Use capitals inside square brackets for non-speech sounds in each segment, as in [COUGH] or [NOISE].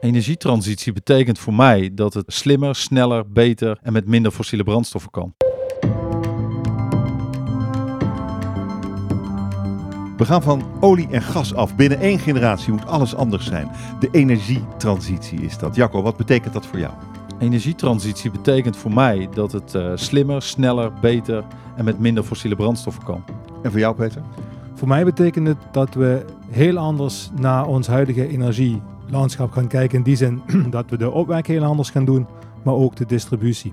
Energietransitie betekent voor mij dat het slimmer, sneller, beter en met minder fossiele brandstoffen kan. We gaan van olie en gas af. Binnen één generatie moet alles anders zijn. De energietransitie is dat. Jacco, wat betekent dat voor jou? Energietransitie betekent voor mij dat het uh, slimmer, sneller, beter en met minder fossiele brandstoffen kan. En voor jou, Peter? Voor mij betekent het dat we heel anders naar ons huidige energielandschap gaan kijken. In die zin [CLEARS THROAT] dat we de opwek heel anders gaan doen, maar ook de distributie.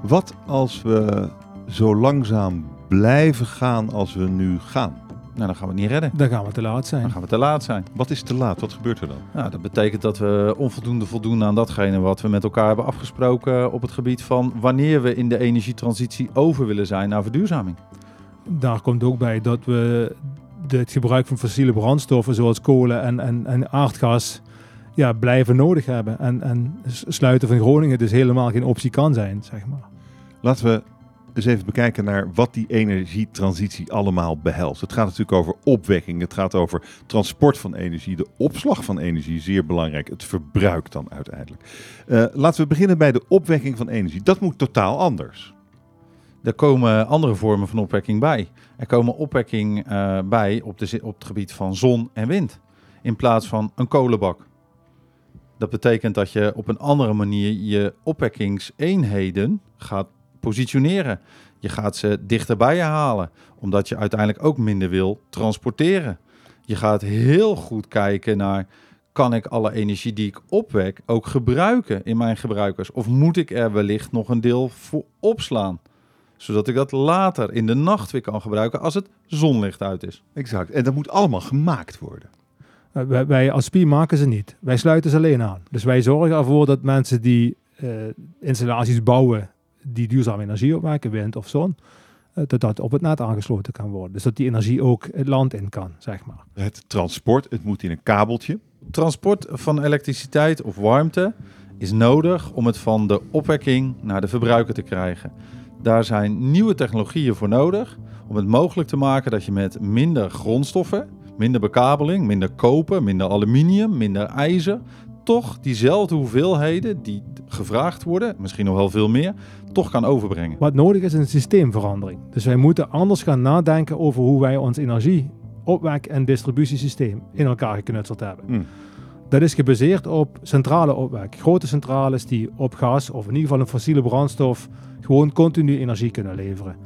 Wat als we zo langzaam blijven gaan als we nu gaan? Nou, dan gaan we het niet redden. Dan gaan we te laat zijn. Dan gaan we te laat zijn. Wat is te laat? Wat gebeurt er dan? Nou, dat betekent dat we onvoldoende voldoen aan datgene wat we met elkaar hebben afgesproken op het gebied van wanneer we in de energietransitie over willen zijn naar verduurzaming. Daar komt ook bij dat we het gebruik van fossiele brandstoffen zoals kolen en, en, en aardgas ja, blijven nodig hebben. En, en sluiten van Groningen dus helemaal geen optie kan zijn, zeg maar. Laten we eens even bekijken naar wat die energietransitie allemaal behelst. Het gaat natuurlijk over opwekking, het gaat over transport van energie, de opslag van energie, zeer belangrijk, het verbruik dan uiteindelijk. Uh, laten we beginnen bij de opwekking van energie. Dat moet totaal anders. Er komen andere vormen van opwekking bij. Er komen opwekking uh, bij op, de, op het gebied van zon en wind, in plaats van een kolenbak. Dat betekent dat je op een andere manier je opwekkingseenheden gaat positioneren. Je gaat ze dichter bij je halen, omdat je uiteindelijk ook minder wil transporteren. Je gaat heel goed kijken naar, kan ik alle energie die ik opwek ook gebruiken in mijn gebruikers? Of moet ik er wellicht nog een deel voor opslaan? Zodat ik dat later in de nacht weer kan gebruiken als het zonlicht uit is. Exact. En dat moet allemaal gemaakt worden. Eh, wij, wij als spier maken ze niet. Wij sluiten ze alleen aan. Dus wij zorgen ervoor dat mensen die uh, installaties bouwen die duurzame energie opwekken, wind of zon, eh, dat dat op het net aangesloten kan worden. Dus dat die energie ook het land in kan, zeg maar. Het transport, het moet in een kabeltje. Transport van elektriciteit of warmte is nodig om het van de opwekking naar de verbruiker te krijgen. Daar zijn nieuwe technologieën voor nodig om het mogelijk te maken dat je met minder grondstoffen, minder bekabeling, minder koper, minder aluminium, minder ijzer, toch diezelfde hoeveelheden die gevraagd worden, misschien nog wel veel meer, toch kan overbrengen. Wat nodig is, een systeemverandering. Dus wij moeten anders gaan nadenken over hoe wij ons energie, opwek en distributiesysteem in elkaar geknutseld hebben. Mm. Dat is gebaseerd op centrale opwek. Grote centrales die op gas of in ieder geval een fossiele brandstof gewoon continu energie kunnen leveren.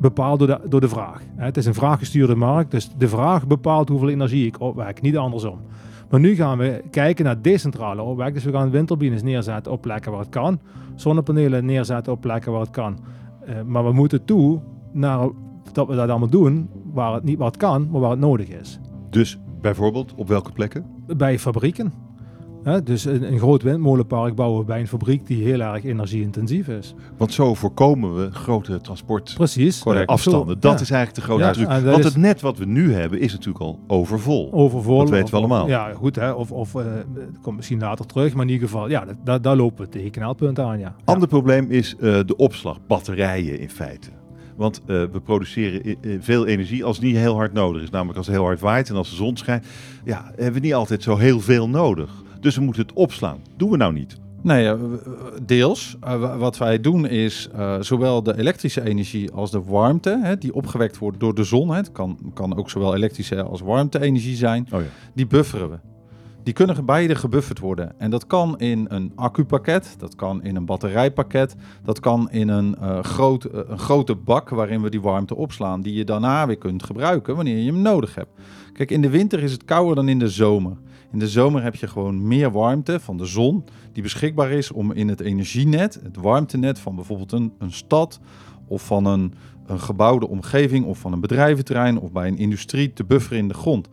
Bepaald door de, door de vraag. Het is een vraaggestuurde markt, dus de vraag bepaalt hoeveel energie ik opwek, niet andersom. Maar nu gaan we kijken naar decentrale opwek. Dus we gaan windturbines neerzetten op plekken waar het kan. Zonnepanelen neerzetten op plekken waar het kan. Uh, maar we moeten toe naar dat we dat allemaal doen waar het niet wat kan, maar waar het nodig is. Dus bijvoorbeeld op welke plekken? Bij fabrieken dus een, een, groot windmolenpark bouwen bij een fabriek die heel erg energieintensief is. Want zo voorkomen we grote transport Precies, afstanden. Dat is eigenlijk de grote ja, truc. Want het net wat we nu hebben is natuurlijk al overvol. Overvol. Dat weten we allemaal. Ja, goed. Hè? Of, of uh, komt misschien later terug. Maar in ieder geval, ja, daar, daar lopen we tegen knelpunten aan. Ja. Ander probleem is uh, de opslag. Batterijen in feite. Want uh, we produceren veel energie als het niet heel hard nodig is. Namelijk als het heel hard waait en als de zon schijnt. Ja, hebben we niet altijd zo heel veel nodig. Dus we moeten het opslaan. Doen we nou niet? Nee, deels. Eh, wat wij doen is uh, zowel de elektrische energie als de warmte, hè, die opgewekt wordt door de zon. Hè, het kan, kan ook zowel elektrische als warmte-energie zijn. Oh ja. Die bufferen we. Die kunnen beide gebufferd worden. En dat kan in een accupakket, dat kan in een batterijpakket, dat kan in een, uh, groot, een grote bak waarin we die warmte opslaan, die je daarna weer kunt gebruiken wanneer je hem nodig hebt. Kijk, in de winter is het kouder dan in de zomer. In de zomer heb je gewoon meer warmte van de zon die beschikbaar is om in het energienet, het warmtenet van bijvoorbeeld een, een stad of van een, een gebouwde omgeving of van een bedrijventerrein of bij een industrie te bufferen in de grond.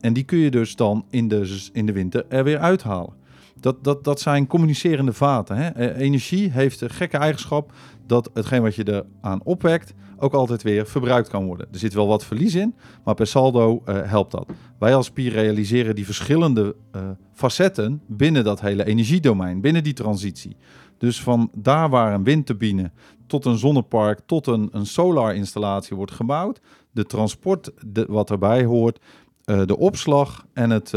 En die kun je dus dan in de, in de winter er weer uithalen. Dat, dat, dat zijn communicerende vaten. Hè? E, energie heeft de gekke eigenschap dat hetgeen wat je er aan opwekt, ook altijd weer verbruikt kan worden. Er zit wel wat verlies in, maar per saldo uh, helpt dat. Wij als Pier realiseren die verschillende uh, facetten binnen dat hele energiedomein, binnen die transitie. Dus van daar waar een windturbine tot een zonnepark, tot een, een solarinstallatie wordt gebouwd, de transport wat erbij hoort, uh, de opslag en het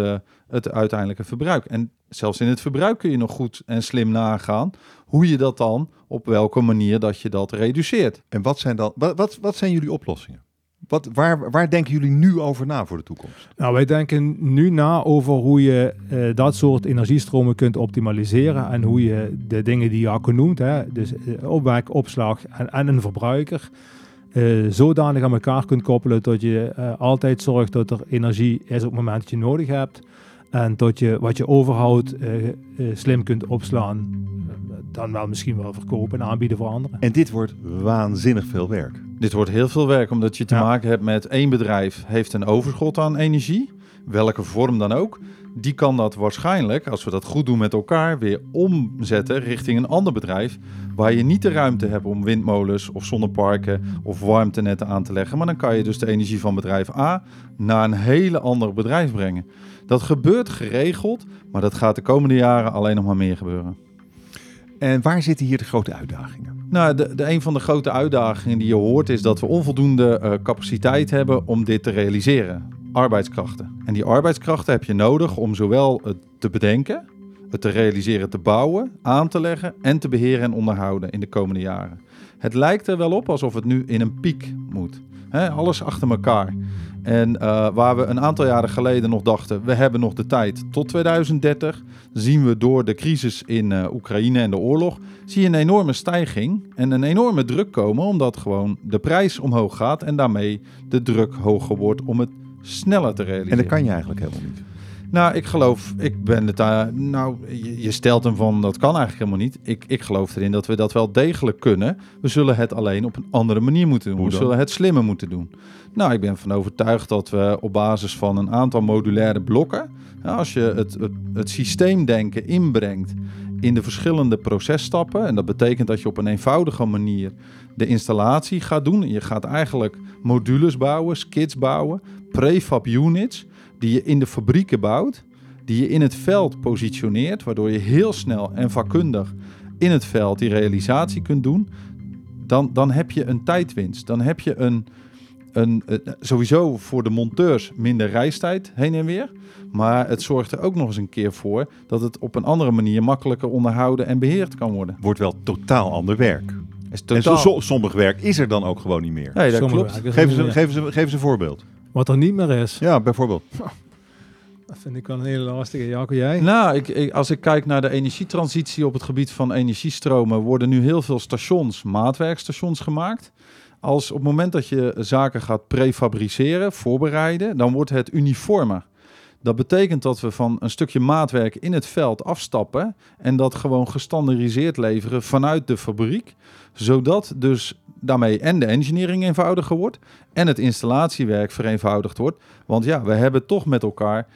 het uiteindelijke verbruik. En zelfs in het verbruik kun je nog goed en slim nagaan hoe je dat dan, op welke manier dat je dat reduceert. En wat zijn dan, wat, wat, wat zijn jullie oplossingen? Wat, waar, waar denken jullie nu over na voor de toekomst? Nou, wij denken nu na over hoe je uh, dat soort energiestromen kunt optimaliseren en hoe je de dingen die je al genoemd, hè, dus uh, opwek, opslag en, en een verbruiker, uh, zodanig aan elkaar kunt koppelen dat je altijd zorgt dat er energie is op het moment dat je nodig hebt. En dat je wat je overhoudt slim kunt opslaan, dan wel misschien wel verkopen en aanbieden voor anderen. En dit wordt waanzinnig veel werk. Dit wordt heel veel werk, omdat je te maken hebt met één bedrijf heeft een overschot aan energie, welke vorm dan ook. Die kan dat waarschijnlijk, als we dat goed doen met elkaar, weer omzetten richting een ander bedrijf. Waar je niet de ruimte hebt om windmolens of zonneparken of warmtenetten aan te leggen. Maar dan kan je dus de energie van bedrijf A naar een hele ander bedrijf brengen. Dat gebeurt geregeld, maar dat gaat de komende jaren alleen nog maar meer gebeuren. En waar zitten hier de grote uitdagingen? Nou, de, de, een van de grote uitdagingen die je hoort is dat we onvoldoende uh, capaciteit hebben om dit te realiseren. Arbeidskrachten. En die arbeidskrachten heb je nodig om zowel het te bedenken, het te realiseren, te bouwen, aan te leggen en te beheren en onderhouden in de komende jaren. Het lijkt er wel op alsof het nu in een piek moet. Alles achter elkaar. En uh, waar we een aantal jaren geleden nog dachten, we hebben nog de tijd tot 2030, zien we door de crisis in uh, Oekraïne en de oorlog, zie je een enorme stijging en een enorme druk komen, omdat gewoon de prijs omhoog gaat en daarmee de druk hoger wordt om het sneller te realiseren. En dat kan je eigenlijk helemaal niet. Nou, ik geloof, ik ben het daar, nou, je, stelt hem van, dat kan eigenlijk helemaal niet. Ik, ik geloof erin dat we dat wel degelijk kunnen. We zullen het alleen op een andere manier moeten doen. We zullen het slimmer moeten doen. Nou, ik ben van overtuigd dat we op basis van een aantal modulaire blokken, als je het, het, het systeemdenken inbrengt in de verschillende processtappen, en dat betekent dat je op een eenvoudige manier de installatie gaat doen. Je gaat eigenlijk modules bouwen, skits bouwen, prefab units die je in de fabrieken bouwt, die je in het veld positioneert, waardoor je heel snel en vakkundig in het veld die realisatie kunt doen, dan, dan heb je een tijdwinst. Dan heb je een, een, sowieso voor de monteurs minder reistijd heen en weer. Maar het zorgt er ook nog eens een keer voor dat het op een andere manier makkelijker onderhouden en beheerd kan worden. Wordt wel totaal ander werk. Is totaal... En so, sommig werk is er dan ook gewoon niet meer. Nee, dat klopt. Geef eens, geef, eens, geef eens een voorbeeld. Wat er niet meer is. Ja, bijvoorbeeld. [LAUGHS] Dat vind ik wel een hele lastige. Jacco, jij? Nou, ik, ik, als ik kijk naar de energietransitie op het gebied van energiestromen, worden nu heel veel stations, maatwerkstations gemaakt. Als op het moment dat je zaken gaat prefabriceren, voorbereiden, dan wordt het uniformer. Dat betekent dat we van een stukje maatwerk in het veld afstappen en dat gewoon gestandardiseerd leveren vanuit de fabriek, zodat dus daarmee en de engineering eenvoudiger wordt en het installatiewerk vereenvoudigd wordt. Want ja, we hebben toch met elkaar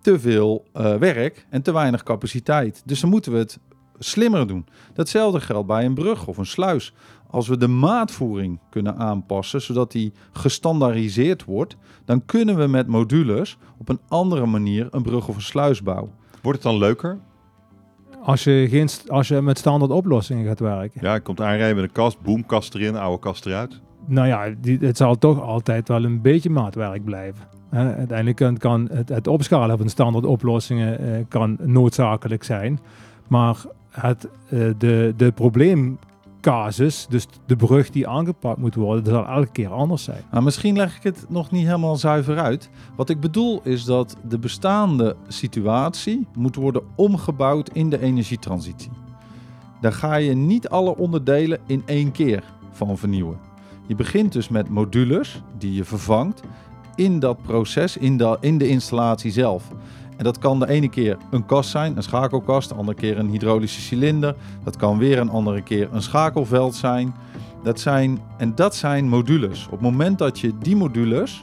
te veel uh, werk en te weinig capaciteit. Dus dan moeten we het slimmer doen. Datzelfde geldt bij een brug of een sluis. Als we de maatvoering kunnen aanpassen, zodat die gestandaardiseerd wordt, dan kunnen we met modules op een andere manier een brug of een sluis bouwen. Wordt het dan leuker? Als je, geen, als je met standaard oplossingen gaat werken. Ja, je komt aanrijden met een kast, boom, kast erin, oude kast eruit. Nou ja, die, het zal toch altijd wel een beetje maatwerk blijven. uiteindelijk kan, kan het, het, opschalen van standaard oplossingen eh, kan noodzakelijk zijn. Maar het, uh, de, de probleem casus, dus de brug die aangepakt moet worden, dat zal elke keer anders zijn. Maar misschien leg ik het nog niet helemaal zuiver uit. Wat ik bedoel is dat de bestaande situatie moet worden omgebouwd in de energietransitie. Daar ga je niet alle onderdelen in één keer van vernieuwen. Je begint dus met modules die je vervangt in dat proces, in de, in de installatie zelf. En dat kan de ene keer een kast zijn, een schakelkast, de andere keer een hydraulische cilinder. Dat kan weer een andere keer een schakelveld zijn. Dat zijn en dat zijn modules. Op het moment dat je die modules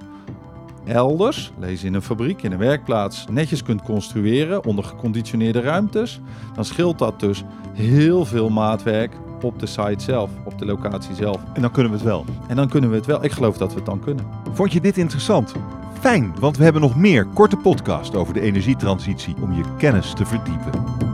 elders, lees in een fabriek, in een werkplaats, netjes kunt construeren onder geconditioneerde ruimtes, dan scheelt dat dus heel veel maatwerk op de site zelf, op de locatie zelf. En dan kunnen we het wel. En dan kunnen we het wel. Ik geloof dat we het dan kunnen. Vond je dit interessant? Fijn, want we hebben nog meer korte podcast over de energietransitie om je kennis te verdiepen.